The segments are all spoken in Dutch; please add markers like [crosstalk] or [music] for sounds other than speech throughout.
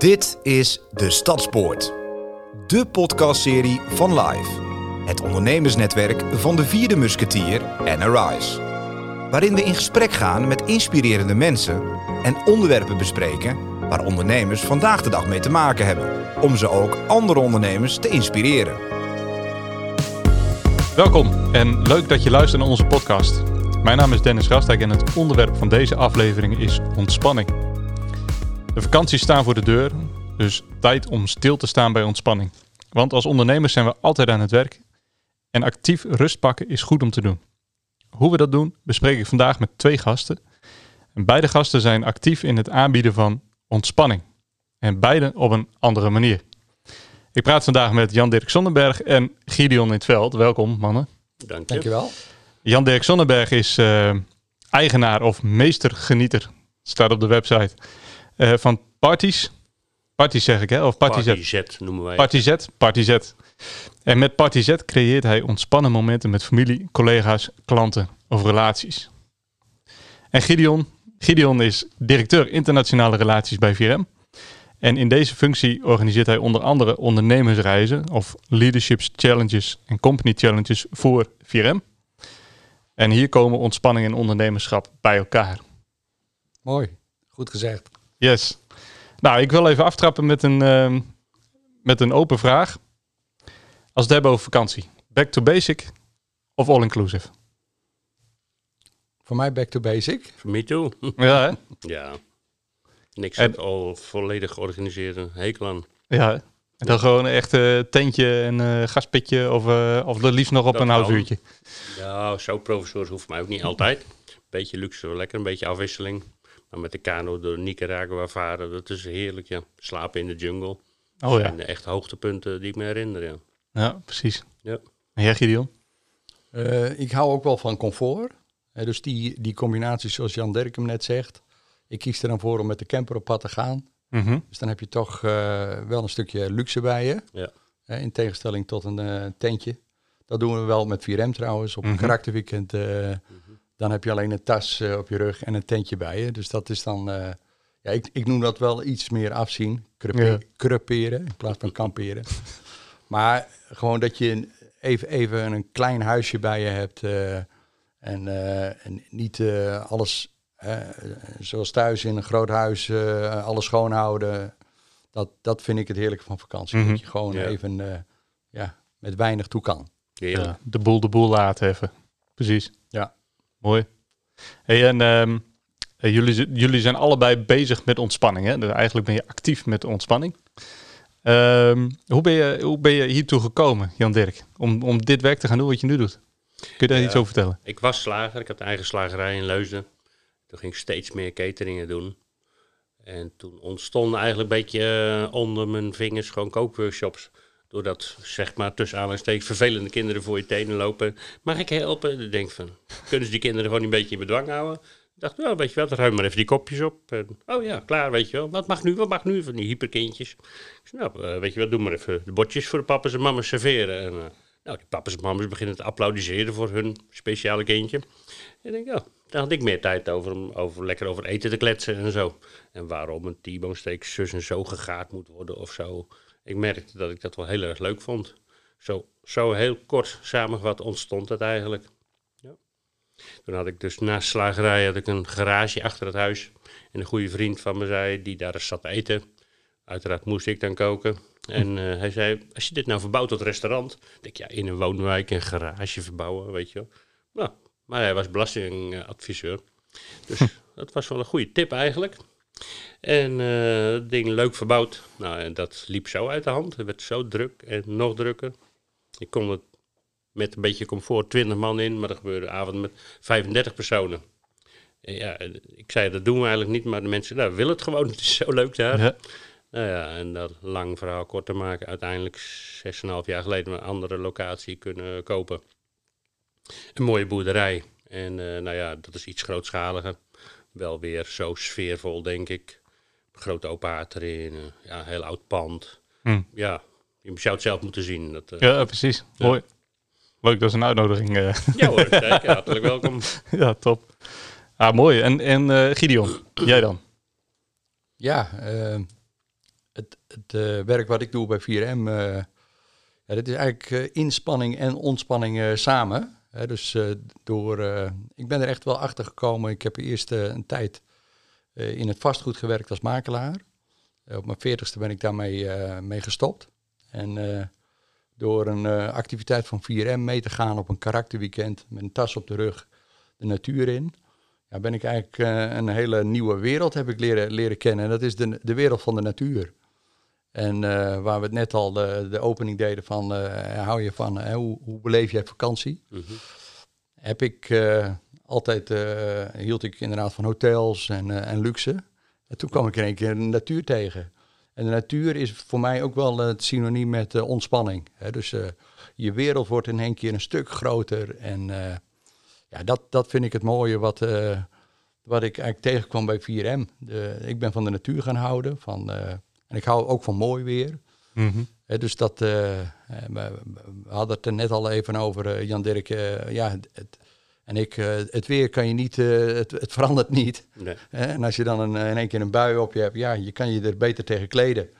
Dit is De Stadspoort. De podcastserie van Live. Het ondernemersnetwerk van de vierde musketier en Arise. Waarin we in gesprek gaan met inspirerende mensen en onderwerpen bespreken waar ondernemers vandaag de dag mee te maken hebben. Om ze ook andere ondernemers te inspireren. Welkom en leuk dat je luistert naar onze podcast. Mijn naam is Dennis Rastijk en het onderwerp van deze aflevering is ontspanning. De vakanties staan voor de deur, dus tijd om stil te staan bij ontspanning. Want als ondernemers zijn we altijd aan het werk en actief rust pakken is goed om te doen. Hoe we dat doen bespreek ik vandaag met twee gasten. En beide gasten zijn actief in het aanbieden van ontspanning. En beide op een andere manier. Ik praat vandaag met Jan-Dirk Sonnenberg en Gideon in het veld. Welkom mannen. Dank je. Dankjewel. Jan-Dirk Sonnenberg is eh, eigenaar of meestergenieter, staat op de website, eh, van Parties. Parties zeg ik hè, of. Party Z noemen wij. Party Z, Party Z. En met Party Z creëert hij ontspannen momenten met familie, collega's, klanten of relaties. En Gideon, Gideon is directeur internationale relaties bij 4M. En in deze functie organiseert hij onder andere ondernemersreizen of leaderships challenges en company challenges voor 4M. En hier komen ontspanning en ondernemerschap bij elkaar. Mooi. Goed gezegd. Yes. Nou, ik wil even aftrappen met een, ehm, met een open vraag. Als we het hebben over vakantie. Back to basic of all inclusive? Voor mij back to basic. For me too. Ja, hè? ja. Niks En- al volledig georganiseerd. een Hekel aan. Ja. En dan gewoon echt eh tentje en eh gaspitje of, eh of het liefst nog op Dat een kan. housuurtje. Ja, zo professors hoeft mij ook niet altijd. Beetje luxe, wel lekker. Een beetje afwisseling. Maar met de kano door Nicaragua varen, dat is heerlijk, ja. Slapen in de jungle. Oh ja. echt hoogtepunten die ik me herinner, ja. Ja, precies. Ja. En jij Gideon? Eh, ik hou ook wel van comfort. Eh, dus die, die combinatie zoals Jan Dirk hem net zegt. Ik kies er dan voor om met de camper op pad te gaan. Mhm. Dus dan heb je toch eh, wel een stukje luxe bij je. Ja. In tegenstelling tot een eh, tentje. Dat doen we wel met 4M trouwens. Op een Mhm. karakterweekend. eh, Dan heb je alleen een tas eh, op je rug en een tentje bij je. Dus dat is dan... eh, ja, ik, ik noem dat wel iets meer afzien. Ja. Creperen in plaats van kamperen. [laughs] maar gewoon dat je een- even, even een klein huisje bij je hebt. eh, en, eh, en niet eh, alles zoals thuis in een groot huis, eh, alles schoonhouden. Dat, dat vind ik het heerlijke van vakantie. Mhm. Dat je gewoon Ja. even eh, ja, met weinig toe kan. Ja, de boel de boel laten even. Precies. Ja. Mooi. Hey, en ehm, eh, jullie, jullie zijn allebei bezig met ontspanning. Hè? Dus eigenlijk ben je actief met ontspanning. Ehm, hoe, ben je, hoe ben je hiertoe gekomen, Jan Dirk? Om, om dit werk te gaan doen wat je nu doet? Kun je daar iets over vertellen? Ik was slager, ik had een eigen slagerij in Leusden. Toen ging ik steeds meer cateringen doen. En toen ontstonden eigenlijk een beetje eh, onder mijn vingers gewoon kookworkshops. Doordat, zeg maar, tussen aanhalingstekens vervelende kinderen voor je tenen lopen. Mag ik helpen? Dan denk ik van, kunnen ze die kinderen gewoon een beetje in bedwang houden? Ik dacht, nou, weet je wel, ruim maar even die kopjes op. Oh ja, klaar, weet je wel. Wat mag nu, wat mag nu van die hyperkindjes? Ik zei, nou, eh, weet je wat, doe maar even de bordjes voor de papa's en mama's serveren. En, eh, nou, die papa's en mama's beginnen te applaudisseren voor hun speciale kindje. En ik denk, ja, daar had ik meer tijd over om over, lekker over eten te kletsen en zo. En waarom een T-bone steak zus en zo gegaard moet worden of zo. Ik merkte dat ik dat wel heel erg leuk vond. Zo, zo heel kort samengevat ontstond het eigenlijk. Ja. Toen had ik dus naast slagerij had ik een garage achter het huis. En een goede vriend van me zei, die daar eens zat te eten. Uiteraard moest ik dan koken. En eh, hij zei, als je dit nou verbouwt tot restaurant. denk ik, ja, in een woonwijk een garage verbouwen, weet je wel. Nou, maar hij was belastingadviseur. Dus [laughs] dat was wel een goede tip eigenlijk. En eh, het ding leuk verbouwd. Nou, en dat liep zo uit de hand. Het werd zo druk en nog drukker. Ik kon het met een beetje comfort 20 man in, maar dat gebeurde avond met 35 personen. En ja, ik zei dat doen we eigenlijk niet, maar de mensen nou, willen het gewoon. [laughs] Het is zo leuk daar. Ja. Nou ja, en dat lang verhaal kort te maken, uiteindelijk 6,5 jaar geleden een andere locatie kunnen kopen. Een mooie boerderij. En eh, nou ja, dat is iets grootschaliger. Wel weer zo sfeervol, denk ik. Grote open haard erin. eh, ja, heel oud pand. Hm. Ja, je zou het zelf moeten zien. Dat, eh, Ja, precies. Ja. Mooi. Leuk, dat is een uitnodiging. eh. [laughs] ja hoor, zeker. Hartelijk welkom. [laughs] ja, top. Ah, mooi. En, en eh, Gideon, jij dan? Ja, eh, het, het eh, werk wat ik doe bij 4M, eh, ja, dat is eigenlijk eh, inspanning en ontspanning eh, samen. Dus eh, door, eh, ik ben er echt wel achter gekomen. Ik heb eerst eh, een tijd in het vastgoed gewerkt als makelaar. Op mijn veertigste ben ik daarmee mee gestopt. En door een activiteit van 4M mee te gaan op een karakterweekend met een tas op de rug de natuur in, ja, ben ik eigenlijk een hele nieuwe wereld heb ik leren, leren kennen. En dat is de, de wereld van de natuur. En eh, waar we het net al de, de opening deden van, eh, hou je van, hè, hoe, hoe beleef jij vakantie? Mhm. Heb ik eh, altijd, eh, hield ik inderdaad van hotels en, eh, en luxe. En toen kwam ik in één keer de natuur tegen. En de natuur is voor mij ook wel het synoniem met eh, ontspanning. Hè? Dus eh, je wereld wordt in één keer een stuk groter. En eh, ja, dat, dat vind ik het mooie wat, eh, wat ik eigenlijk tegenkwam bij 4M. De, ik ben van de natuur gaan houden. Van, eh, en ik hou ook van mooi weer. Mhm. Dus dat, eh, eh, we, hadden het er net al even over, eh, Jan Dirk. ja, het, en ik, het weer kan je niet, het, het verandert niet. Nee. En als je dan een, in één keer een bui op je hebt, ja, je kan je er beter tegen kleden.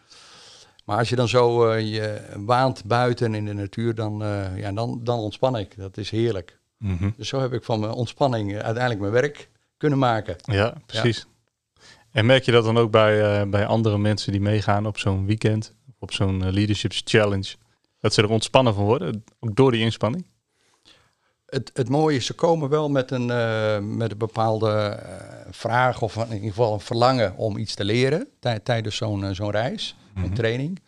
Maar als je dan zo eh, je waant buiten in de natuur, dan, ja, dan, dan ontspan ik. Dat is heerlijk. Mhm. Dus zo heb ik van mijn ontspanning uiteindelijk mijn werk kunnen maken. Ja, precies. En merk je dat dan ook bij, eh, bij andere mensen die meegaan op zo'n weekend, of op zo'n eh, Leaderships Challenge, dat ze er ontspannen van worden, ook door die inspanning? Het, het mooie is, ze komen wel met een, eh, met een bepaalde vraag of in ieder geval een verlangen om iets te leren tij- tijdens zo'n zo'n reis, een training.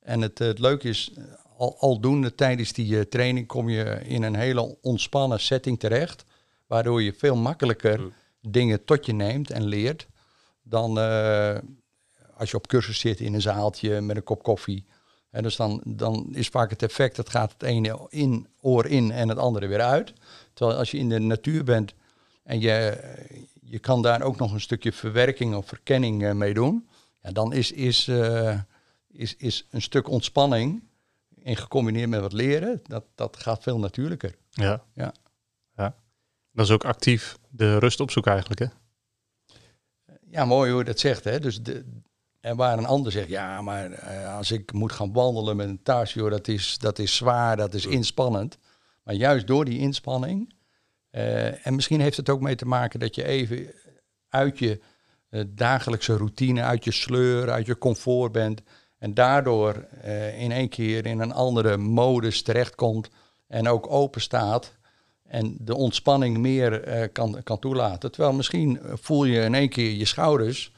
En het, het leuke is, al, aldoende tijdens die training kom je in een hele ontspannen setting terecht, waardoor je veel makkelijker dingen tot je neemt en leert dan eh, als je op cursus zit in een zaaltje met een kop koffie. En dus dan, dan is vaak het effect, dat gaat het ene in, oor in en het andere weer uit. Terwijl als je in de natuur bent en je, je kan daar ook nog een stukje verwerking of verkenning eh, mee doen. Ja, dan is, is, eh, is, is een stuk ontspanning in gecombineerd met wat leren, dat, dat gaat veel natuurlijker. Ja. Ja. ja. Dat is ook actief de rust opzoeken eigenlijk, hè? Ja, mooi hoe je dat zegt. Hè? Dus de, en waar een ander zegt, ja, maar eh, als ik moet gaan wandelen met een tas, joh, dat is, dat is zwaar, dat is inspannend. Maar juist door die inspanning, eh, en misschien heeft het ook mee te maken dat je even uit je eh, dagelijkse routine, uit je sleur, uit je comfort bent. En daardoor in één keer in een andere modus terechtkomt en ook open staat. En de ontspanning meer eh, kan, kan toelaten. Terwijl misschien eh, voel je in één keer je schouders.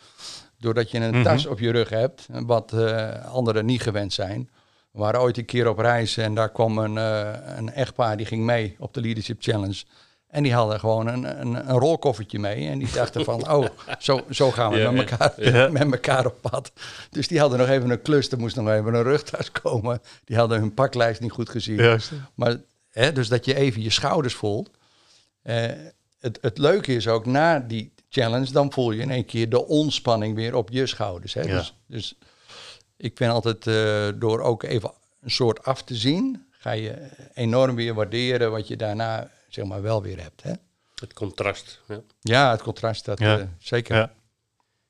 Doordat je een Mhm. tas op je rug hebt. Wat eh, anderen niet gewend zijn. We waren ooit een keer op reis en daar kwam een, eh, een echtpaar die ging mee op de Leadership Challenge. En die hadden gewoon een, een, een rolkoffertje mee. En die dachten van, [laughs] oh, zo, zo gaan we Ja, met, elkaar, ja. [laughs] met elkaar op pad. Dus die hadden nog even een klus. Er moest nog even een rugtas komen. Die hadden hun paklijst niet goed gezien. Juist. Maar hè, dus dat je even je schouders voelt. Eh, het, het leuke is ook na die challenge, dan voel je in één keer de ontspanning weer op je schouders. Hè? Ja. Dus, dus ik ben altijd eh, door ook even een soort af te zien, ga je enorm weer waarderen wat je daarna zeg maar wel weer hebt. Hè? Het contrast. Ja. Ja, het contrast, dat Ja. eh, zeker. Ja.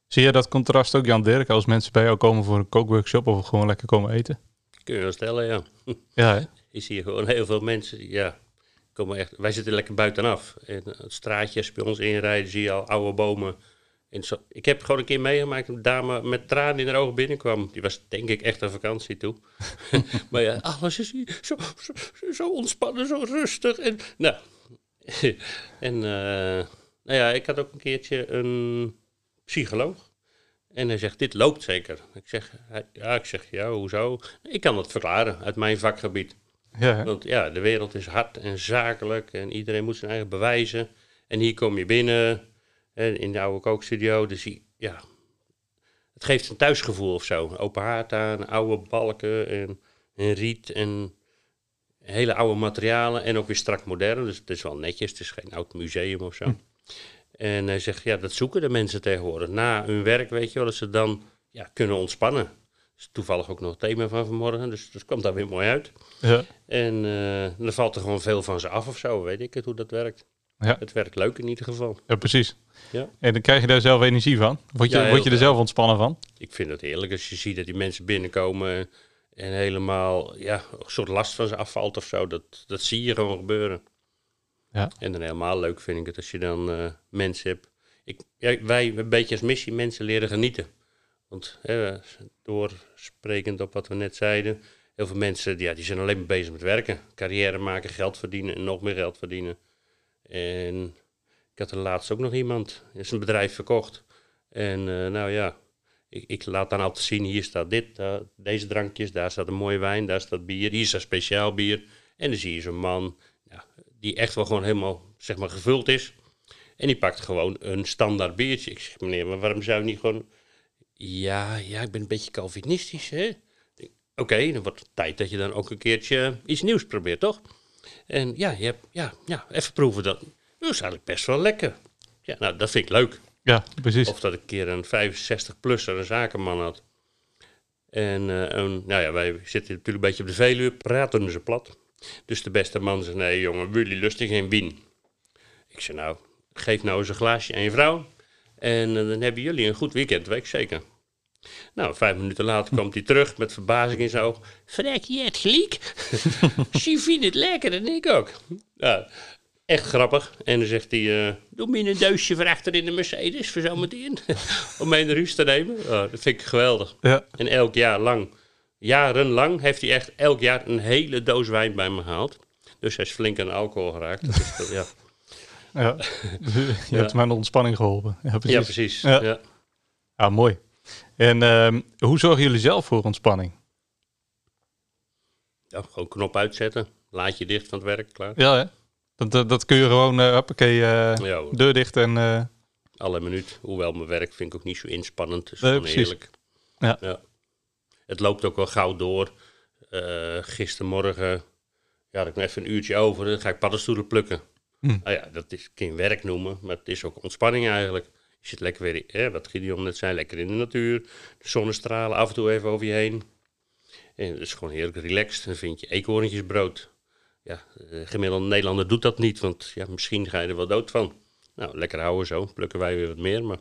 Zie je dat contrast ook, Jan Dirk, als mensen bij jou komen voor een kookworkshop of gewoon lekker komen eten? Kun je wel stellen, ja. Ja, hè? Zie hier gewoon heel veel mensen, ja, komen echt, wij zitten lekker buitenaf. En het straatje, als je bij ons inrijden, zie je al oude bomen. En zo, ik heb gewoon een keer meegemaakt, een dame met tranen in haar ogen binnenkwam. Die was denk ik echt aan vakantie toe. [laughs] [laughs] maar ja, alles is hier zo, zo, zo ontspannen, zo rustig. En, nou, [laughs] en eh, nou ja, ik had ook een keertje een psycholoog. En hij zegt, dit loopt zeker. Ik zeg, ja, ik zeg, ja, hoezo? Ik kan het verklaren uit mijn vakgebied. Ja? Want ja, de wereld is hard en zakelijk en iedereen moet zijn eigen bewijzen. En hier kom je binnen in de oude kookstudio. Dus ja, het geeft een thuisgevoel of zo. Open haard aan, oude balken en, en riet en hele oude materialen. En ook weer strak modern. Dus het is wel netjes. Het is geen oud museum of zo. En hij zegt, ja, dat zoeken de mensen tegenwoordig. Na hun werk, weet je wel, dat ze dan ja, kunnen ontspannen. Is toevallig ook nog het thema van vanmorgen. Dus dat komt daar weer mooi uit. ja. En eh dan valt er gewoon veel van ze af of zo, weet ik het hoe dat werkt. Ja. Het werkt leuk in ieder geval. Ja, precies. Ja. En dan krijg je daar zelf energie van. Word je, Ja, word je er zelf ontspannen van? Ik vind het heerlijk als je ziet dat die mensen binnenkomen en helemaal ja, een soort last van ze afvalt of zo. Dat, dat zie je gewoon gebeuren. Ja. En dan helemaal leuk vind ik het als je dan eh, mensen hebt. Ik, ja, wij een beetje als missie mensen leren genieten. Want doorsprekend op wat we net zeiden, heel veel mensen ja, die zijn alleen maar bezig met werken. Carrière maken, geld verdienen en nog meer geld verdienen. En ik had er laatst ook nog iemand, is een bedrijf verkocht. En eh, nou ja, ik, ik laat dan altijd zien, hier staat dit, deze drankjes, daar staat een mooie wijn, daar staat bier, hier staat speciaal bier. En dan zie je zo'n man die echt wel gewoon helemaal zeg maar, gevuld is. En die pakt gewoon een standaard biertje. Ik zeg, meneer, maar waarom zou je niet gewoon... Ja, ja, ik ben een beetje Calvinistisch, hè? Oké, dan wordt het tijd dat je dan ook een keertje iets nieuws probeert, toch? En ja, je hebt, ja, ja even proeven dat. Dat is eigenlijk best wel lekker. Ja, nou, dat vind ik leuk. Ja, precies. Of dat ik een keer een 65-plusser, een zakenman had. En eh, een, nou ja, wij zitten natuurlijk een beetje op de Veluwe, praten ze plat. Dus de beste man zei, nee jongen, jullie lusten geen wien. Ik zei, nou, geef nou eens een glaasje aan je vrouw. En eh, dan hebben jullie een goed weekend, weet ik zeker. Nou, vijf minuten later kwam hij terug met verbazing in zijn oog. Vrek, je het gelijk? [laughs] Ze vindt het lekker en ik ook. Ja, echt grappig. En dan zegt hij, eh, doe me een duisje voor achter in de Mercedes voor zometeen. [laughs] Om mee naar huis te nemen. Oh, dat vind ik geweldig. Ja, En elk jaar lang, jarenlang, heeft hij echt elk jaar een hele doos wijn bij me gehaald. Dus hij is flink aan alcohol geraakt. Dat is, wel- ja. Ja. [laughs] je hebt aan de ontspanning geholpen. Ja, precies. ja, precies. Ja. Ja. Ah, mooi. En ehm, hoe zorgen jullie zelf voor ontspanning? Ja, gewoon knop uitzetten. Laat je dicht van het werk, klaar. Ja, hè? Dat, dat, dat kun je gewoon, hoppakee, hoor. deur dicht en... eh, alle minuut. Hoewel mijn werk vind ik ook niet zo inspannend. Dus Nee. Ja. Het loopt ook wel gauw door. Gistermorgen ja, had ik nog even een uurtje over. Dan ga ik paddenstoelen plukken. Hm. Nou ja, dat is, kun je werk noemen, maar het is ook ontspanning eigenlijk. Je zit lekker weer, hè, wat Gideon net zei, lekker in de natuur. De zonnestralen af en toe even over je heen. En het is gewoon heerlijk relaxed. Dan vind je eekhoorntjesbrood. Ja, de gemiddelde Nederlander doet dat niet, want ja, misschien ga je er wel dood van. Nou, lekker houden zo. Plukken wij weer wat meer, maar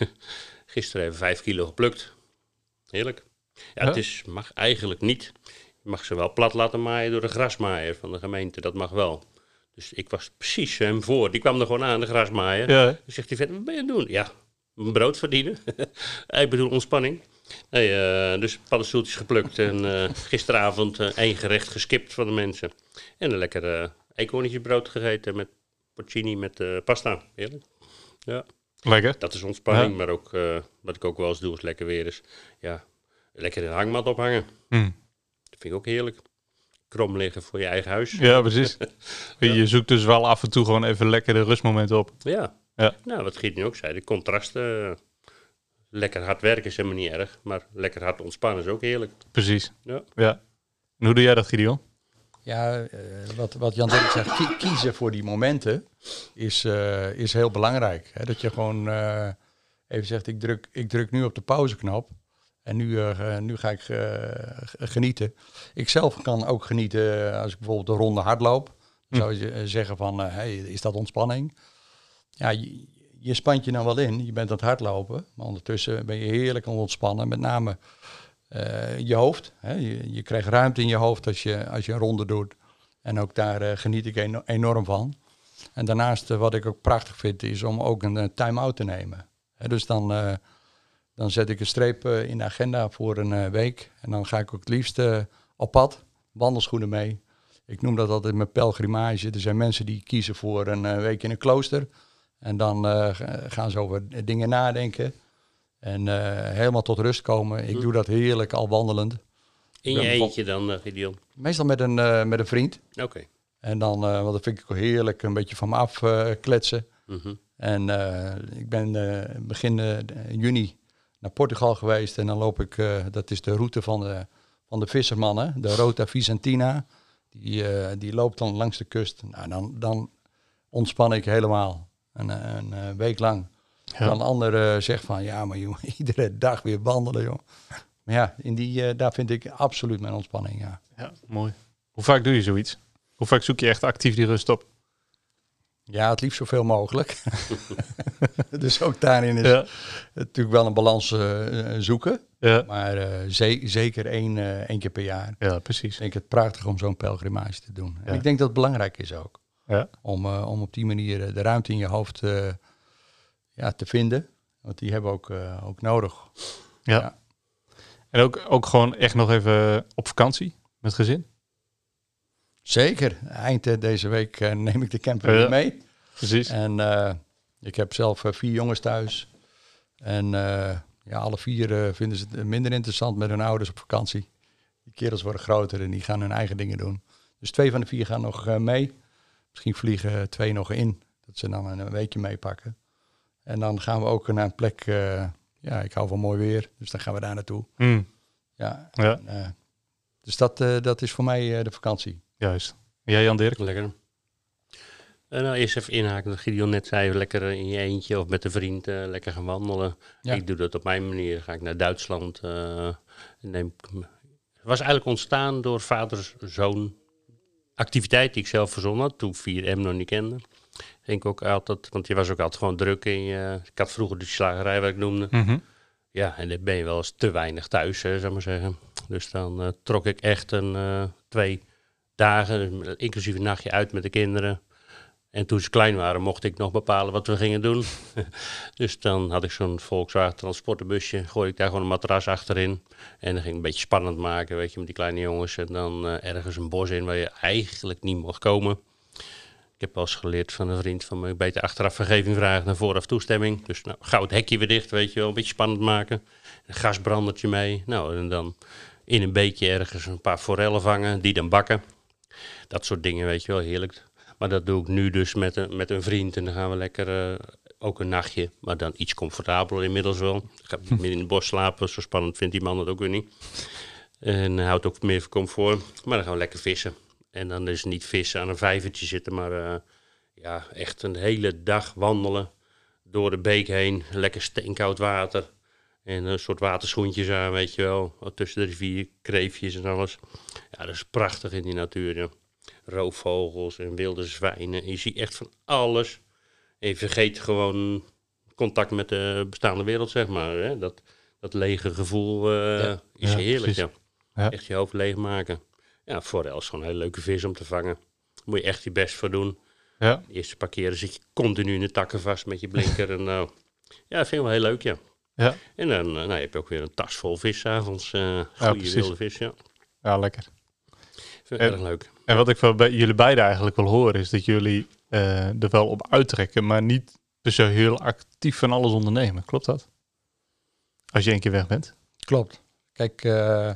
[laughs] gisteren even vijf kilo geplukt. Heerlijk. Ja, Ja? het is, mag eigenlijk niet. Je mag ze wel plat laten maaien door de grasmaaier van de gemeente. Dat mag wel. Dus ik was precies hem voor. Die kwam er gewoon aan, de grasmaaier. ja? Dan zegt hij verder, wat ben je aan het doen? Ja, mijn brood verdienen. [laughs] ik bedoel ontspanning. Nee, eh, dus paddenstoeltjes geplukt en eh, gisteravond eh, één gerecht geskipt van de mensen. En een lekker eh eekhoorntjesbrood gegeten met porcini met eh, pasta. Heerlijk. Ja, Lekker. dat is ontspanning. Ja. Maar ook, eh, wat ik ook wel eens doe als het lekker weer is, ja, lekker de hangmat ophangen. Hm. Dat vind ik ook heerlijk. Krom liggen voor je eigen huis. Ja, precies. [laughs] Je zoekt dus wel af en toe gewoon even lekker de rustmomenten op. Ja. Ja. Nou, wat Giet nu ook zei, de contrasten. eh, Lekker hard werken is helemaal niet erg, maar lekker hard ontspannen is ook heerlijk. Precies. Ja. Ja. En hoe doe jij dat, Gideon? Ja, eh, wat, wat Jan Dirk zegt, kie- kiezen voor die momenten is, eh, is heel belangrijk. Hè? Dat je gewoon eh, even zegt, ik druk, ik druk nu op de pauzeknop en nu, eh, nu ga ik eh, genieten. Ik zelf kan ook genieten als ik bijvoorbeeld een ronde hardloop. Dan zou je eh, zeggen van, eh, hey, is dat ontspanning? Ja, je, je spant je nou wel in, je bent aan het hardlopen, maar ondertussen ben je heerlijk aan het ontspannen. Met name eh, je hoofd. Hè? Je, je krijgt ruimte in je hoofd als je, als je een ronde doet. En ook daar eh, geniet ik eno- enorm van. En daarnaast, eh, wat ik ook prachtig vind, is om ook een eh, time-out te nemen. Hè, dus dan, eh, dan zet ik een streep eh, in de agenda voor een eh, week. En dan ga ik ook het liefst eh, op pad, wandelschoenen mee. Ik noem dat altijd mijn pelgrimage. Er zijn mensen die kiezen voor een week in een klooster. En dan ga- gaan ze over dingen nadenken. En helemaal tot rust komen. Ik doe dat heerlijk al wandelend. In je eentje dan, eh, Gideon. Meestal met een, met een vriend. Oké. En dan, eh want dat vind ik ook heerlijk, een beetje van me af eh, kletsen. Mhm. En ik ben begin juni naar Portugal geweest. En dan loop ik, eh, dat is de route van de, van de vissermannen, de Rota Vicentina. Die, eh, die loopt dan langs de kust. Nou, dan, dan ontspan ik helemaal. Een, een, eh, week lang. Ja. Dan een ander zegt van, ja, maar joh, [laughs] iedere dag weer wandelen, joh. Maar ja, in die, daar vind ik absoluut mijn ontspanning, ja. Ja, mooi. Hoe vaak doe je zoiets? Hoe vaak zoek je echt actief die rust op? Ja, het liefst zoveel mogelijk. [laughs] [laughs] dus ook daarin is Ja. natuurlijk wel een balans eh, eh, zoeken. Ja. Maar eh, ze- zeker één, één keer per jaar. ja, precies. Ik vind het prachtig om zo'n pelgrimage te doen. En ik denk dat het belangrijk is ook. Ja. Om, om op die manier de ruimte in je hoofd ja, te vinden. Want die hebben we ook, ook nodig. Ja. En ook, ook gewoon echt nog even op vakantie met gezin. Zeker. Eind eh, deze week eh, neem ik de camper weer mee. Precies. En eh, ik heb zelf vier jongens thuis. En ja, alle vier vinden ze het minder interessant met hun ouders op vakantie. Die kerels worden groter en die gaan hun eigen dingen doen. Dus twee van de vier gaan nog mee. Misschien vliegen twee nog in. Dat ze dan een weekje meepakken. En dan gaan we ook naar een plek. ja, ik hou van mooi weer. Dus dan gaan we daar naartoe. Mm, Ja, ja, en, dus dat, dat is voor mij de vakantie. Juist. En jij Jan Dirk? Lekker. En nou, eerst even inhaken, wat Gideon net zei, lekker in je eentje of met een vriend eh, lekker gaan wandelen. Ja. Ik doe dat op mijn manier. Ga ik naar Duitsland. eh, neem, ik me- het was eigenlijk ontstaan door vaders zoon activiteit die ik zelf verzonnen had, toen 4M nog niet kende. Ging ik ook altijd, want je was ook altijd gewoon druk in je, ik had vroeger de slagerij wat ik noemde. Mhm. Ja, en dan ben je wel eens te weinig thuis, hè, zou ik maar zeggen. Dus dan eh, trok ik echt een eh, twee dagen, inclusief een nachtje uit met de kinderen. En toen ze klein waren, mocht ik nog bepalen wat we gingen doen. [laughs] dus dan had ik zo'n Volkswagen transportenbusje, gooi ik daar gewoon een matras achterin. En dan ging ik een beetje spannend maken, weet je, met die kleine jongens. En dan eh, ergens een bos in waar je eigenlijk niet mocht komen. Ik heb wel eens geleerd van een vriend van me, beter achteraf vergeving vragen dan vooraf toestemming. Dus nou, gauw het hekje weer dicht, weet je wel, een beetje spannend maken. Een gasbrandertje mee. Nou, en dan in een beekje ergens een paar forellen vangen, die dan bakken. Dat soort dingen, weet je wel, heerlijk. Maar dat doe ik nu dus met een, met een vriend en dan gaan we lekker eh, ook een nachtje. Maar dan iets comfortabeler inmiddels wel. Ik ga meer in het bos slapen, zo spannend vindt die man het ook weer niet. En houdt ook meer comfort. Maar dan gaan we lekker vissen. En dan is het niet vissen aan een vijvertje zitten, maar eh, ja, echt een hele dag wandelen door de beek heen. Lekker steenkoud water. En een soort waterschoentjes aan, weet je wel. Tussen de rivier, kreefjes en alles. Ja, dat is prachtig in die natuur, ja. Roofvogels en wilde zwijnen. Je ziet echt van alles. En je vergeet gewoon contact met de bestaande wereld, zeg maar. Hè? Dat, dat lege gevoel eh, Ja. is Ja, heerlijk, ja. Ja. Echt je hoofd leegmaken. Ja, forel is gewoon een hele leuke vis om te vangen. Daar moet je echt je best voor doen. Ja, De eerste paar keren zit je continu in de takken vast met je blinker. en, nou, ja, dat vind ik wel heel leuk, ja. Ja. En dan eh, nou, heb je ook weer een tas vol vis 's avonds. eh goede precies. wilde vis, ja. ja lekker. Vind ik En- erg leuk. En wat ik van bij jullie beiden eigenlijk wil horen, is dat jullie eh, er wel op uittrekken, maar niet per se heel actief van alles ondernemen. Klopt dat? Als je één keer weg bent. Klopt. Kijk, eh,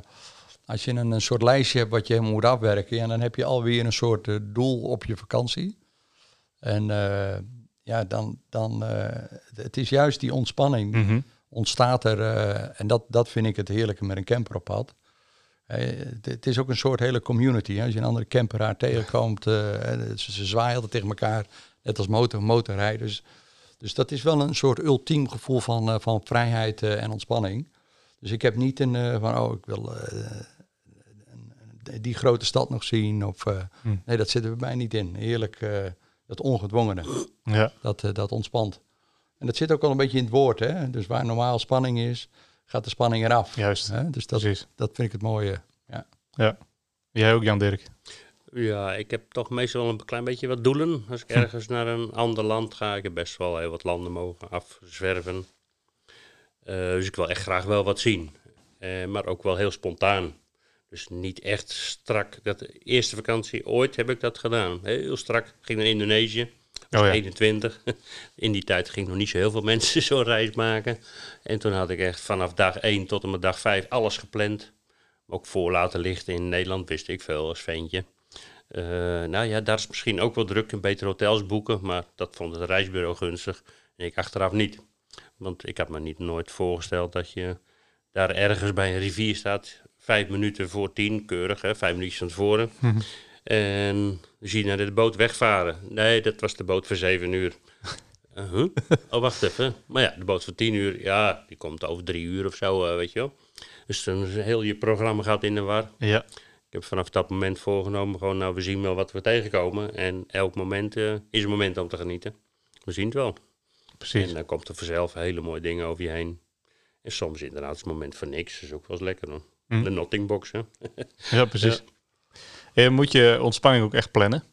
als je een, een soort lijstje hebt wat je helemaal moet afwerken, ja, dan heb je alweer een soort doel op je vakantie. En eh, ja, dan, dan eh, het is juist die ontspanning Mhm. Ontstaat er, eh, en dat, dat vind ik het heerlijke met een camper op pad. Het, is ook een soort hele community. Hè? Als je een andere camperaar tegenkomt, eh, ze, ze zwaaien altijd tegen elkaar, net als motor, motorrijders. Dus dat is wel een soort ultiem gevoel van, eh, van vrijheid en ontspanning. Dus ik heb niet een van, oh, ik wil die grote stad nog zien. Of, eh, Hm. Nee, dat zit er bij mij niet in. Heerlijk, eh, dat ongedwongene, Ja, dat, dat ontspant. En dat zit ook al een beetje in het woord. Hè? Dus waar normaal spanning is, gaat de spanning eraf. juist. Hè? Dus dat, Precies. dat vind ik het mooie. Ja. Ja. Jij ook, Jan Dirk? Ja, ik heb toch meestal een klein beetje wat doelen. Als ik ergens naar een ander land ga, ik heb best wel heel wat landen mogen afzwerven. Eh, dus ik wil echt graag wel wat zien. Eh, maar ook wel heel spontaan. Dus niet echt strak. Dat de eerste vakantie ooit heb ik dat gedaan. Heel strak. Ging naar Indonesië. Oh ja. 21. In die tijd ging nog niet zo heel veel mensen [laughs] zo'n reis maken. En toen had ik echt vanaf dag 1 tot en met dag 5 alles gepland. Ook voor laten lichten in Nederland wist ik veel als ventje. Eh, nou ja, daar is misschien ook wel druk en beter hotels boeken, maar dat vond het reisbureau gunstig. En ik achteraf niet. Want ik had me niet nooit voorgesteld dat je daar ergens bij een rivier staat, vijf minuten voor tien, keurig, hè, vijf minuutjes van tevoren. En dan zie je naar de boot wegvaren. Nee, dat was de boot voor zeven uur. [laughs] Uh, huh? Oh, wacht even. Maar ja, de boot voor tien uur, ja, die komt over drie uur of zo, eh, weet je wel. Dus dan heel je programma gaat in de war. Ja. Ik heb vanaf dat moment voorgenomen, gewoon nou, we zien wel wat we tegenkomen. En elk moment eh, is een moment om te genieten. We zien het wel. Precies. En dan komt er vanzelf hele mooie dingen over je heen. En soms inderdaad is het moment van niks. Dat is ook wel eens lekker hoor. Hm. De nottingbox, hè. [laughs] Ja, precies. En moet je ontspanning ook echt plannen?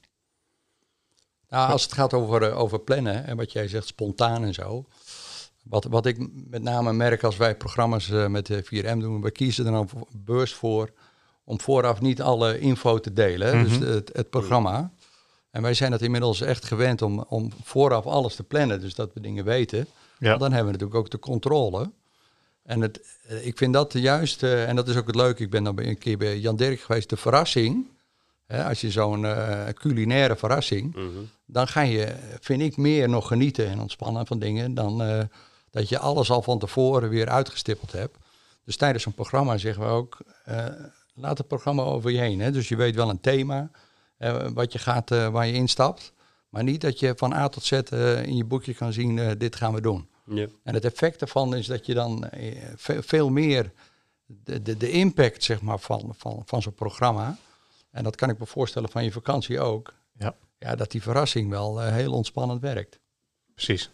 Nou, als het gaat over, eh, over plannen en wat jij zegt, spontaan en zo. Wat, wat ik met name merk als wij programma's eh, met de 4M doen, we kiezen er dan bewust voor om vooraf niet alle info te delen, dus Mhm. het, het programma. En wij zijn dat inmiddels echt gewend om, om vooraf alles te plannen, dus dat we dingen weten. Ja. Want dan hebben we natuurlijk ook de controle. En het, eh, ik vind dat juist, eh, en dat is ook het leuke, ik ben dan een keer bij Jan Dirk geweest, de verrassing. Hè, als je zo'n eh, culinaire verrassing, Mhm. dan ga je, vind ik, meer nog genieten en ontspannen van dingen dan eh, dat je alles al van tevoren weer uitgestippeld hebt. Dus tijdens zo'n programma zeggen we ook, eh, laat het programma over je heen. Hè? Dus je weet wel een thema, wat je gaat, waar je instapt. Maar niet dat je van A tot Z in je boekje kan zien, dit gaan we doen. Ja. En het effect daarvan is dat je dan eh, ve- veel meer de, de, de impact zeg maar, van, van, van zo'n programma. En dat kan ik me voorstellen van je vakantie ook. Ja. Ja, dat die verrassing wel eh, heel ontspannend werkt. Precies.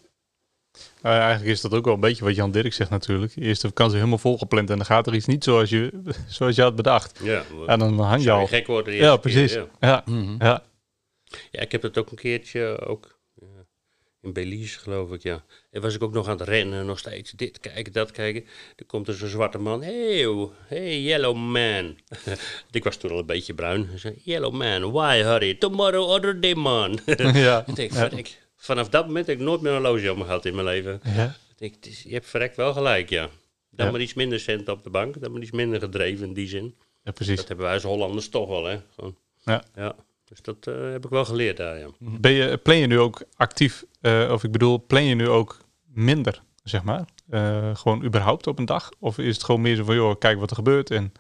Nou ja, eigenlijk is dat ook wel een beetje wat Jan Dirk zegt natuurlijk. Eerst de vakantie helemaal volgepland en dan gaat er iets niet zoals je, [laughs] zoals je had bedacht. Ja, En dan hang je al. gek worden de Ja, keer, precies. ja. Ja, Mhm. ja. Ja, ik heb het ook een keertje ook in Belize, geloof ik, ja. En was ik ook nog aan het rennen, nog steeds dit kijken, dat kijken. Er komt er zo'n zwarte man. Hey, hey, yellow man. [laughs] ik was toen al een beetje bruin. Hij zei, yellow man, why hurry? Tomorrow, other day, man. [laughs] ja. [laughs] ik denk, Ja. Vanaf dat moment heb ik nooit meer een horloge om gehad in mijn leven. Ja. Ik denk, is- je hebt verrekt wel gelijk, ja. Dan Ja. maar iets minder cent op de bank, dan maar iets minder gedreven in die zin. ja, precies. Dat hebben wij als Hollanders toch wel, hè. Gewoon. Ja. ja. Dus dat eh, heb ik wel geleerd daar, ja. Ben je, plan je nu ook actief, eh, of ik bedoel, plan je nu ook minder, zeg maar? Eh, gewoon überhaupt op een dag? Of is het gewoon meer zo van, joh, kijk wat er gebeurt en...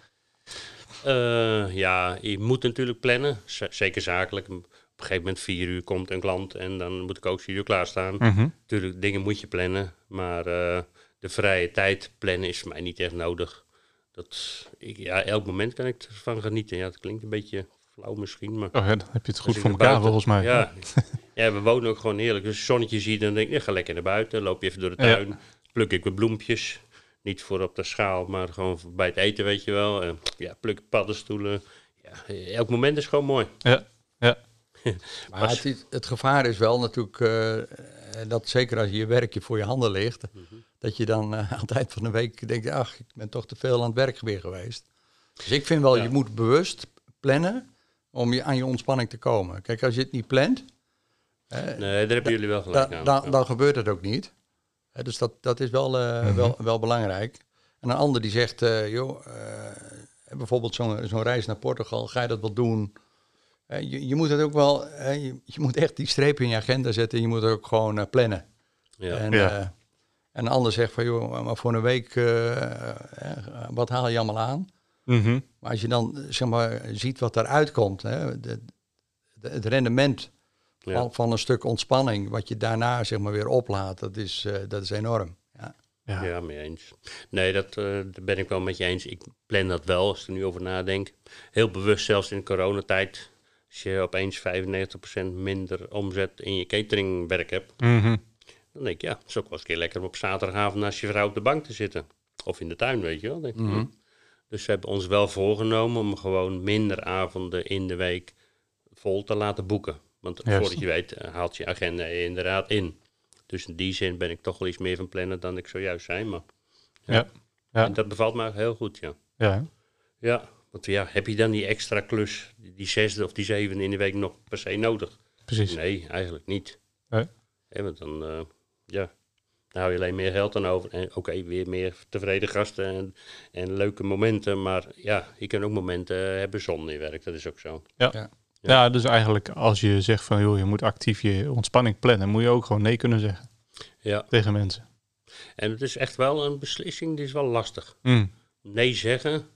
Ja, je moet natuurlijk plannen, z- zeker zakelijk. Op een gegeven moment vier uur komt een klant en dan moet ik ook vier uur klaarstaan. Mhm. Natuurlijk, dingen moet je plannen, maar de vrije tijd plannen is voor mij niet echt nodig. Dat, ik, ja, elk moment kan ik ervan genieten. Ja, het klinkt een beetje flauw misschien, maar... Oh ja, dan heb je het goed voor elkaar buiten- volgens mij. Ja. [laughs] ja, we wonen ook gewoon heerlijk. Het zonnetje ziet, dan denk ik, ja, ga lekker naar buiten. Loop je even door de Ja. tuin. Pluk ik wat bloempjes. Niet voor op de schaal, maar gewoon voor bij het eten, weet je wel. En, ja, pluk ik paddenstoelen. Ja, elk moment is gewoon mooi. Ja, ja. [laughs] Maar het, is- het gevaar is wel natuurlijk eh, dat zeker als je je werkje voor je handen ligt, dat je dan eh, aan het eind van de week denkt, ach, ik ben toch te veel aan het werk weer geweest. Dus ik vind wel, Ja. je moet bewust plannen om je, aan je ontspanning te komen. Kijk, als je het niet plant, eh, Nee, daar hebben jullie wel gelijk dan, aan. dan, Ja. dan gebeurt het ook niet. Hè, dus dat, dat is wel, eh, wel, wel belangrijk. En een ander die zegt, eh, joh, eh, bijvoorbeeld zo'n zo'n reis naar Portugal, ga je dat wel doen? Je, je moet het ook wel, je, je moet echt die streep in je agenda zetten. Je moet het ook gewoon plannen. Ja. En, Ja. eh, en een ander zegt van, joh, maar voor een week, wat haal je allemaal aan? Mhm. Maar als je dan, eh, zeg maar, ziet wat eruit komt, hè, de, de- het rendement Ja. van, van een stuk ontspanning, wat je daarna zeg maar weer oplaat, dat is, eh, dat is enorm. Ja. Ja. Ja, mee eens. Nee, dat eh, daar ben ik wel met je eens. Ik plan dat wel, als ik er nu over nadenk. Heel bewust, zelfs in de coronatijd. Als je opeens 95% minder omzet in je cateringwerk hebt, Mhm. dan denk ik, ja, het is ook wel eens een keer lekker om op zaterdagavond naast je vrouw op de bank te zitten. Of in de tuin, weet je wel. Denk ik, Mhm. hm. Dus we hebben ons wel voorgenomen om gewoon minder avonden in de week vol te laten boeken. Want voordat je weet, eh, haalt je agenda inderdaad in. Dus in die zin ben ik toch wel iets meer van plannen dan ik zojuist zei. Maar Ja. Ja. en dat bevalt me heel goed, ja. Ja? Ja, want ja, heb je dan die extra klus, die zesde of die zevende in de week nog per se nodig? precies. Nee, eigenlijk niet. Nee. Want dan, eh, ja, dan hou je alleen meer geld aan over. En oké, weer meer tevreden gasten en, en leuke momenten. Maar ja, je kan ook momenten hebben zonder je werk. Dat is ook zo. Ja. Ja. Ja, dus eigenlijk als je zegt van joh, je moet actief je ontspanning plannen, moet je ook gewoon nee kunnen zeggen Ja, tegen mensen. en het is echt wel een beslissing die is wel lastig. Mm, Nee zeggen,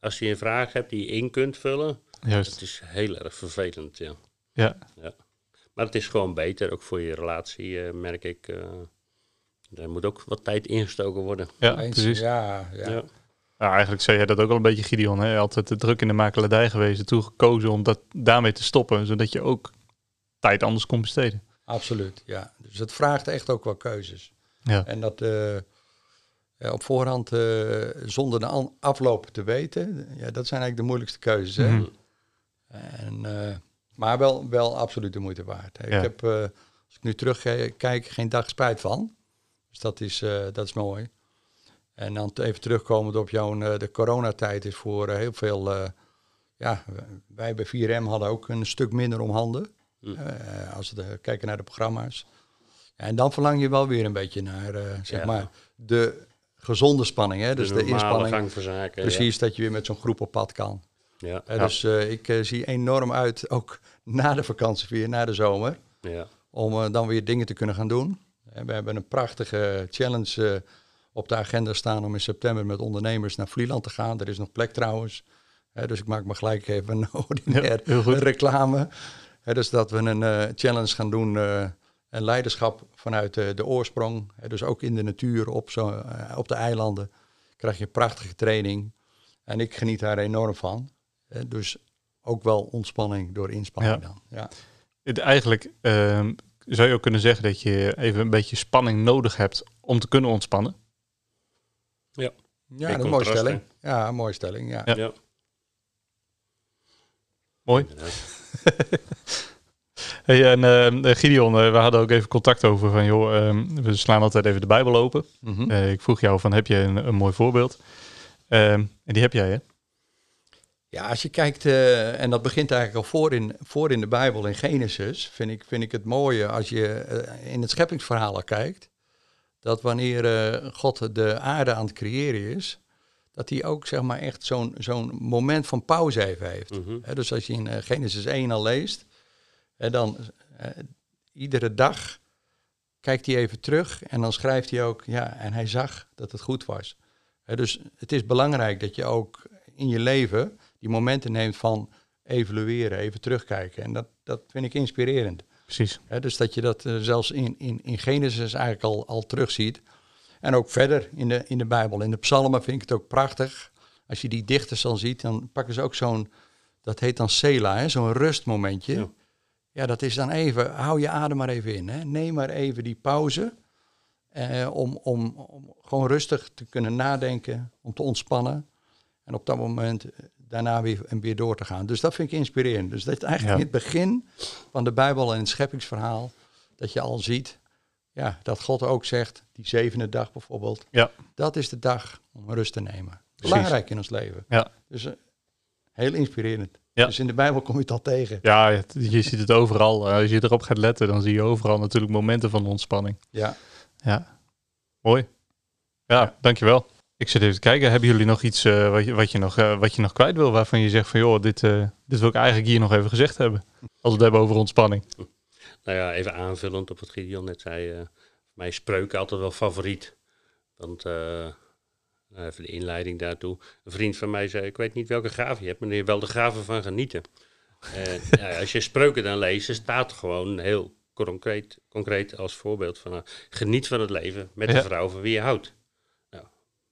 als je een vraag hebt die je in kunt vullen, juist. het is heel erg vervelend, ja. Ja, Maar het is gewoon beter, ook voor je relatie, eh, merk ik. eh er moet ook wat tijd ingestoken worden. ja Eens, precies. Ja, ja. Ja. Nou, eigenlijk zei jij dat ook al een beetje, Gideon. Hè? Altijd te druk in de makelaardij geweest. Toen gekozen om dat daarmee te stoppen. Zodat je ook tijd anders kon besteden. Absoluut, ja. Dus het vraagt echt ook wel keuzes. Ja. En dat eh, ja, op voorhand eh, zonder de afloop te weten, ja, dat zijn eigenlijk de moeilijkste keuzes. Hè? Mhm. En, eh, maar wel, wel absoluut de moeite waard. Ja. Ik heb, eh, als ik nu terugkijk, geen dag spijt van. Dus dat is, eh, dat is mooi. En dan even terugkomend op jouw, eh, de coronatijd is voor eh, heel veel, ja, wij bij 4M hadden ook een stuk minder om handen. Hm. Als we kijken naar de programma's. En dan verlang je wel weer een beetje naar, zeg Ja. maar, de gezonde spanning. Hè? Dus de, inspanning. zaken. Precies, dat je weer met zo'n groep op pad kan. Ja. Dus ik zie enorm uit, ook [laughs] na de vakantie weer, na de zomer, ja. om dan weer dingen te kunnen gaan doen. Eh, we hebben een prachtige challenge eh, op de agenda staan om in september met ondernemers naar Vlieland te gaan. Er is nog plek trouwens. Dus ik maak me gelijk even een [laughs] ordinair reclame. Dus dat we een eh, challenge gaan doen, een leiderschap vanuit de oorsprong. Dus ook in de natuur, op, zo, op de eilanden, krijg je prachtige training. En ik geniet daar enorm van. Dus ook wel ontspanning door inspanning Ja. dan. Ja. Het, eigenlijk ehm, zou je ook kunnen zeggen dat je even een beetje spanning nodig hebt om te kunnen ontspannen. Ja, is een mooie stelling. Ja, een mooie stelling. Ja. Ja. Ja. Mooi. [laughs] Hey, en eh, Gideon, eh, we hadden ook even contact over van, joh, ehm, we slaan altijd even de Bijbel open. Mhm. Eh, ik vroeg jou van, heb je een, een mooi voorbeeld? Ehm, en die heb jij, hè? Ja, als je kijkt, eh, en dat begint eigenlijk al voor in, voor in de Bijbel, in Genesis, vind ik, vind ik het mooie als je eh, in het scheppingsverhaal al kijkt, dat wanneer eh, God de aarde aan het creëren is, dat hij ook zeg maar echt zo'n zo'n moment van pauze even heeft. Mhm. Dus als je in Genesis 1 al leest, hè, dan iedere dag kijkt hij even terug en dan schrijft hij ook, ja, en hij zag dat het goed was. Dus het is belangrijk dat je ook in je leven die momenten neemt van evalueren, even terugkijken. En dat, dat vind ik inspirerend. Precies. Dus dat je dat eh, zelfs in, in, in Genesis eigenlijk al, al terugziet. En ook verder in de, in de Bijbel. In de psalmen vind ik het ook prachtig. Als je die dichters dan ziet, dan pakken ze ook zo'n, dat heet dan Sela, zo'n rustmomentje. Ja. Ja. dat is dan even, hou je adem maar even in. Hè. Neem maar even die pauze. eh, om, om, om gewoon rustig te kunnen nadenken, om te ontspannen. En op dat moment eh, daarna weer, en weer door te gaan. Dus dat vind ik inspirerend. Dus dat is eigenlijk Ja. in het begin van de Bijbel en het scheppingsverhaal, dat je al ziet ja, dat God ook zegt, die zevende dag bijvoorbeeld, Ja. dat is de dag om rust te nemen. Belangrijk in ons leven. Ja. Dus eh, heel inspirerend. Ja. Dus in de Bijbel kom je het al tegen. Ja, het- je ziet het overal. Eh, Als je erop gaat letten, dan zie je overal natuurlijk momenten van ontspanning. Ja. Ja, mooi. Ja, dankjewel. Ik zit even te kijken. Hebben jullie nog iets eh, wat, je, wat, je nog, eh, wat je nog kwijt wil? Waarvan je zegt van, joh, dit, eh, dit wil ik eigenlijk hier nog even gezegd hebben. Als we het hebben over ontspanning. Nou ja, even aanvullend op wat Gideon net zei. voor mij is spreuken altijd wel favoriet. Want, nou, even de inleiding daartoe. Een vriend van mij zei, ik weet niet welke gave je hebt, maar je wel de gave van genieten. En [laughs] ja, als je spreuken dan leest, er staat gewoon heel concreet, concreet als voorbeeld van, geniet van het leven met de Ja. vrouw van wie je houdt.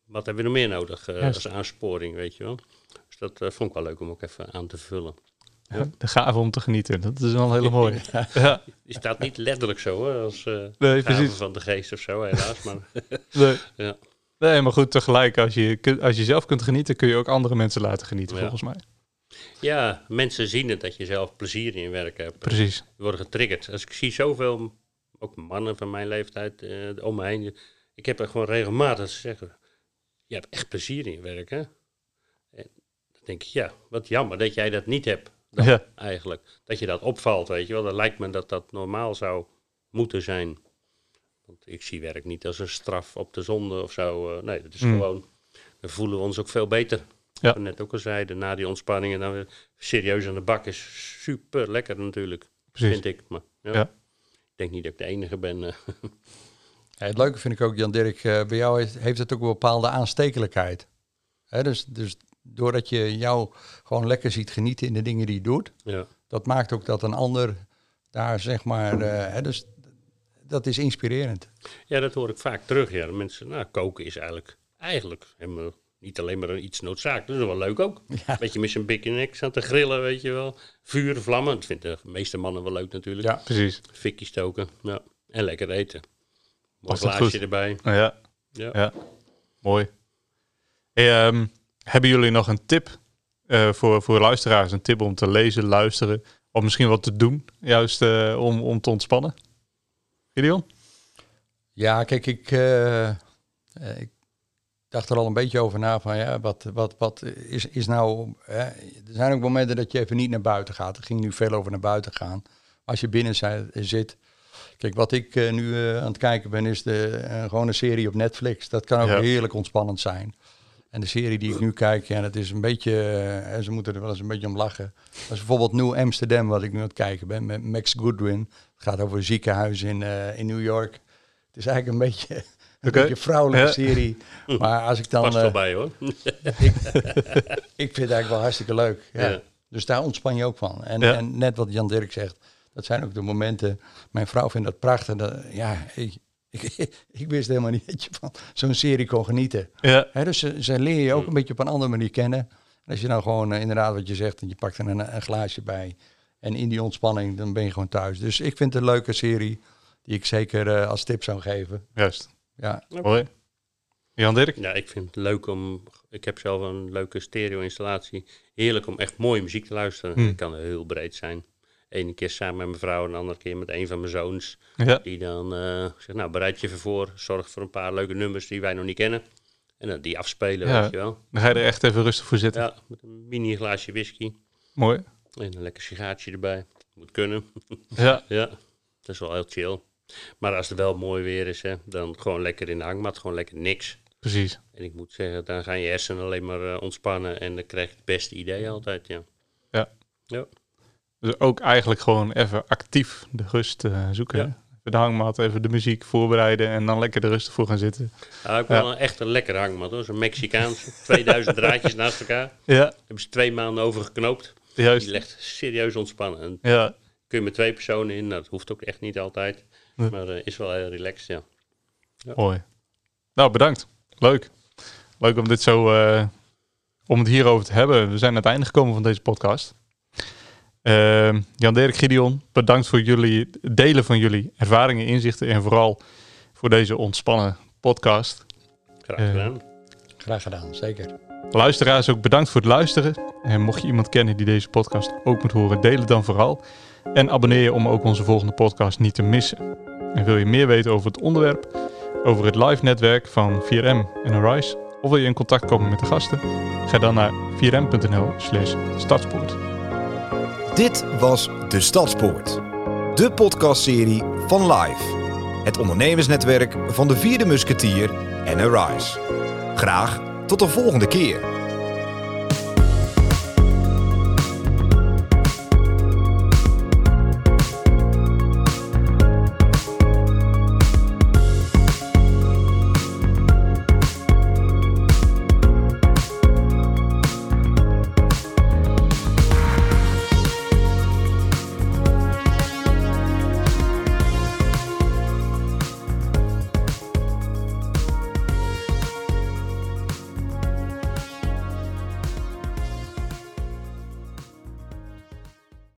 Wat hebben we nog meer nodig eh, als aansporing, weet je wel. Dus dat eh, vond ik wel leuk om ook even aan te vullen. Ja. De gave om te genieten. Dat is wel een hele mooie. [laughs] Ja, Die staat niet letterlijk zo hè, als nee, gave van de geest of zo, helaas. Maar [laughs] Nee. ja. nee, maar goed, tegelijk, als je, als je zelf kunt genieten, kun je ook andere mensen laten genieten, volgens mij. ja, mensen zien het dat je zelf plezier in je werk hebt. Precies. Die worden getriggerd. Als ik zie zoveel, ook mannen van mijn leeftijd om me heen. Ik heb er gewoon regelmatig zeggen, je hebt echt plezier in je werk, hè? En dan denk ik, ja, wat jammer dat jij dat niet hebt, Ja. eigenlijk. Dat je dat opvalt, weet je wel. Dan lijkt me dat dat normaal zou moeten zijn. Want ik zie werk niet als een straf op de zonde of zo. eh, nee, dat is Mm. gewoon, dan voelen we ons ook veel beter. Ja. Net ook al zeiden, na die ontspanning en dan weer serieus aan de bak is super lekker natuurlijk. Precies. Vind ik. Maar ja. Ja. ik denk niet dat ik de enige ben. eh. [laughs] Ja, het leuke vind ik ook, Jan-Dirk, eh, bij jou heeft, heeft het ook een bepaalde aanstekelijkheid. Hè, dus, dus doordat je jou gewoon lekker ziet genieten in de dingen die je doet, ja. dat maakt ook dat een ander daar zeg maar, eh, hè, dus dat is inspirerend. ja, dat hoor ik vaak terug. Ja. De mensen, nou, koken is eigenlijk, eigenlijk helemaal niet alleen maar iets noodzakelijks, dat is wel leuk ook. Ja. Beetje met zijn bik en nek staan te grillen, weet je wel. Vuur, vlammen, dat vinden de meeste mannen wel leuk natuurlijk. Ja. Precies. Fikkie stoken, ja. En lekker eten. Mooi Was dat glaasje goed? erbij. Ja, Ja. ja. mooi. Hey, ehm, hebben jullie nog een tip eh, voor, voor luisteraars? Een tip om te lezen, luisteren of misschien wat te doen, juist eh, om, om te ontspannen? Gideon? Ja, kijk, ik, eh, eh, ik dacht er al een beetje over na van ja, wat, wat, wat is, is nou. Hè? Er zijn ook momenten dat je even niet naar buiten gaat. Er ging nu veel over naar buiten gaan. Als je binnen zi- zit. Kijk, wat ik eh, nu eh, aan het kijken ben, is de, eh, gewoon een serie op Netflix. Dat kan ook Ja. heerlijk ontspannend zijn. En de serie die ik nu kijk, ja, dat is een beetje, eh, ze moeten er wel eens een beetje om lachen. Dat is bijvoorbeeld New Amsterdam, wat ik nu aan het kijken ben, met Max Goodwin. Het gaat over een ziekenhuis in, in New York. Het is eigenlijk een beetje [laughs] een beetje vrouwelijke Ja. serie. [laughs] Maar als ik dan, Past bij hoor. [laughs] ik vind het eigenlijk wel hartstikke leuk. Ja. Ja. Dus daar ontspan je ook van. En, en net wat Jan Dirk zegt, dat zijn ook de momenten. Mijn vrouw vindt dat prachtig. Dat, ja, ik, ik, [laughs] ik wist helemaal niet dat je van zo'n serie kon genieten. Ja, Hè, dus ze, ze leer je ook een beetje op een andere manier kennen. En als je nou gewoon eh, inderdaad wat je zegt, en je pakt er een, een glaasje bij. En in die ontspanning, dan ben je gewoon thuis. Dus ik vind het een leuke serie die ik zeker eh, als tip zou geven. juist. Ja, Mooi. Jan Dirk? Ja, ik vind het leuk om. Ik heb zelf een leuke stereo-installatie. Heerlijk om echt mooie muziek te luisteren. Hmm. Het kan heel breed zijn. Ene keer samen met mijn vrouw, en de andere keer met een van mijn zoons. Ja, Die dan eh zegt, nou bereid je even voor. Zorg voor een paar leuke nummers die wij nog niet kennen. En dan die afspelen, Ja. weet je wel. dan ga je er echt even rustig voor zitten. Ja, met een mini glaasje whisky. Mooi. En een lekker sigaartje erbij. Moet kunnen. Ja, [laughs] Ja, dat is wel heel chill. Maar als het wel mooi weer is, hè, dan gewoon lekker in de hangmat. Gewoon lekker niks. precies. En ik moet zeggen, dan gaan je hersenen alleen maar eh, ontspannen. En dan krijg je het beste idee altijd, ja. Ja. Ja. Dus ook eigenlijk gewoon even actief de rust eh, zoeken. Ja. Even de hangmat, even de muziek voorbereiden en dan lekker er rustig voor gaan zitten. Nou, ik wel een echt een lekker hangmat hoor. Zo'n Mexicaans. 2000 [laughs] draadjes naast elkaar. Daar Ja, hebben ze twee maanden over geknoopt. juist. Die legt serieus ontspannen. En Ja, kun je met twee personen in. Nou, dat hoeft ook echt niet altijd. Maar eh, is wel heel relaxed, ja. mooi. Nou, bedankt. Leuk. Leuk om dit zo, eh, om het hierover te hebben. We zijn aan het einde gekomen van deze podcast. Ehm, Jan Dirk Gideon, bedankt voor jullie het delen van jullie ervaringen, inzichten en vooral voor deze ontspannen podcast. Graag gedaan. graag gedaan, zeker. Luisteraars ook bedankt voor het luisteren. En mocht je iemand kennen die deze podcast ook moet horen, deel het dan vooral. En abonneer je om ook onze volgende podcast niet te missen. En wil je meer weten over het onderwerp, over het live netwerk van 4M en Arise, of wil je in contact komen met de gasten? Ga dan naar 4m.nl slash startsport. Dit was De Stadspoort. De podcastserie van Live. Het ondernemersnetwerk van de vierde musketier en Arise. Graag tot de volgende keer.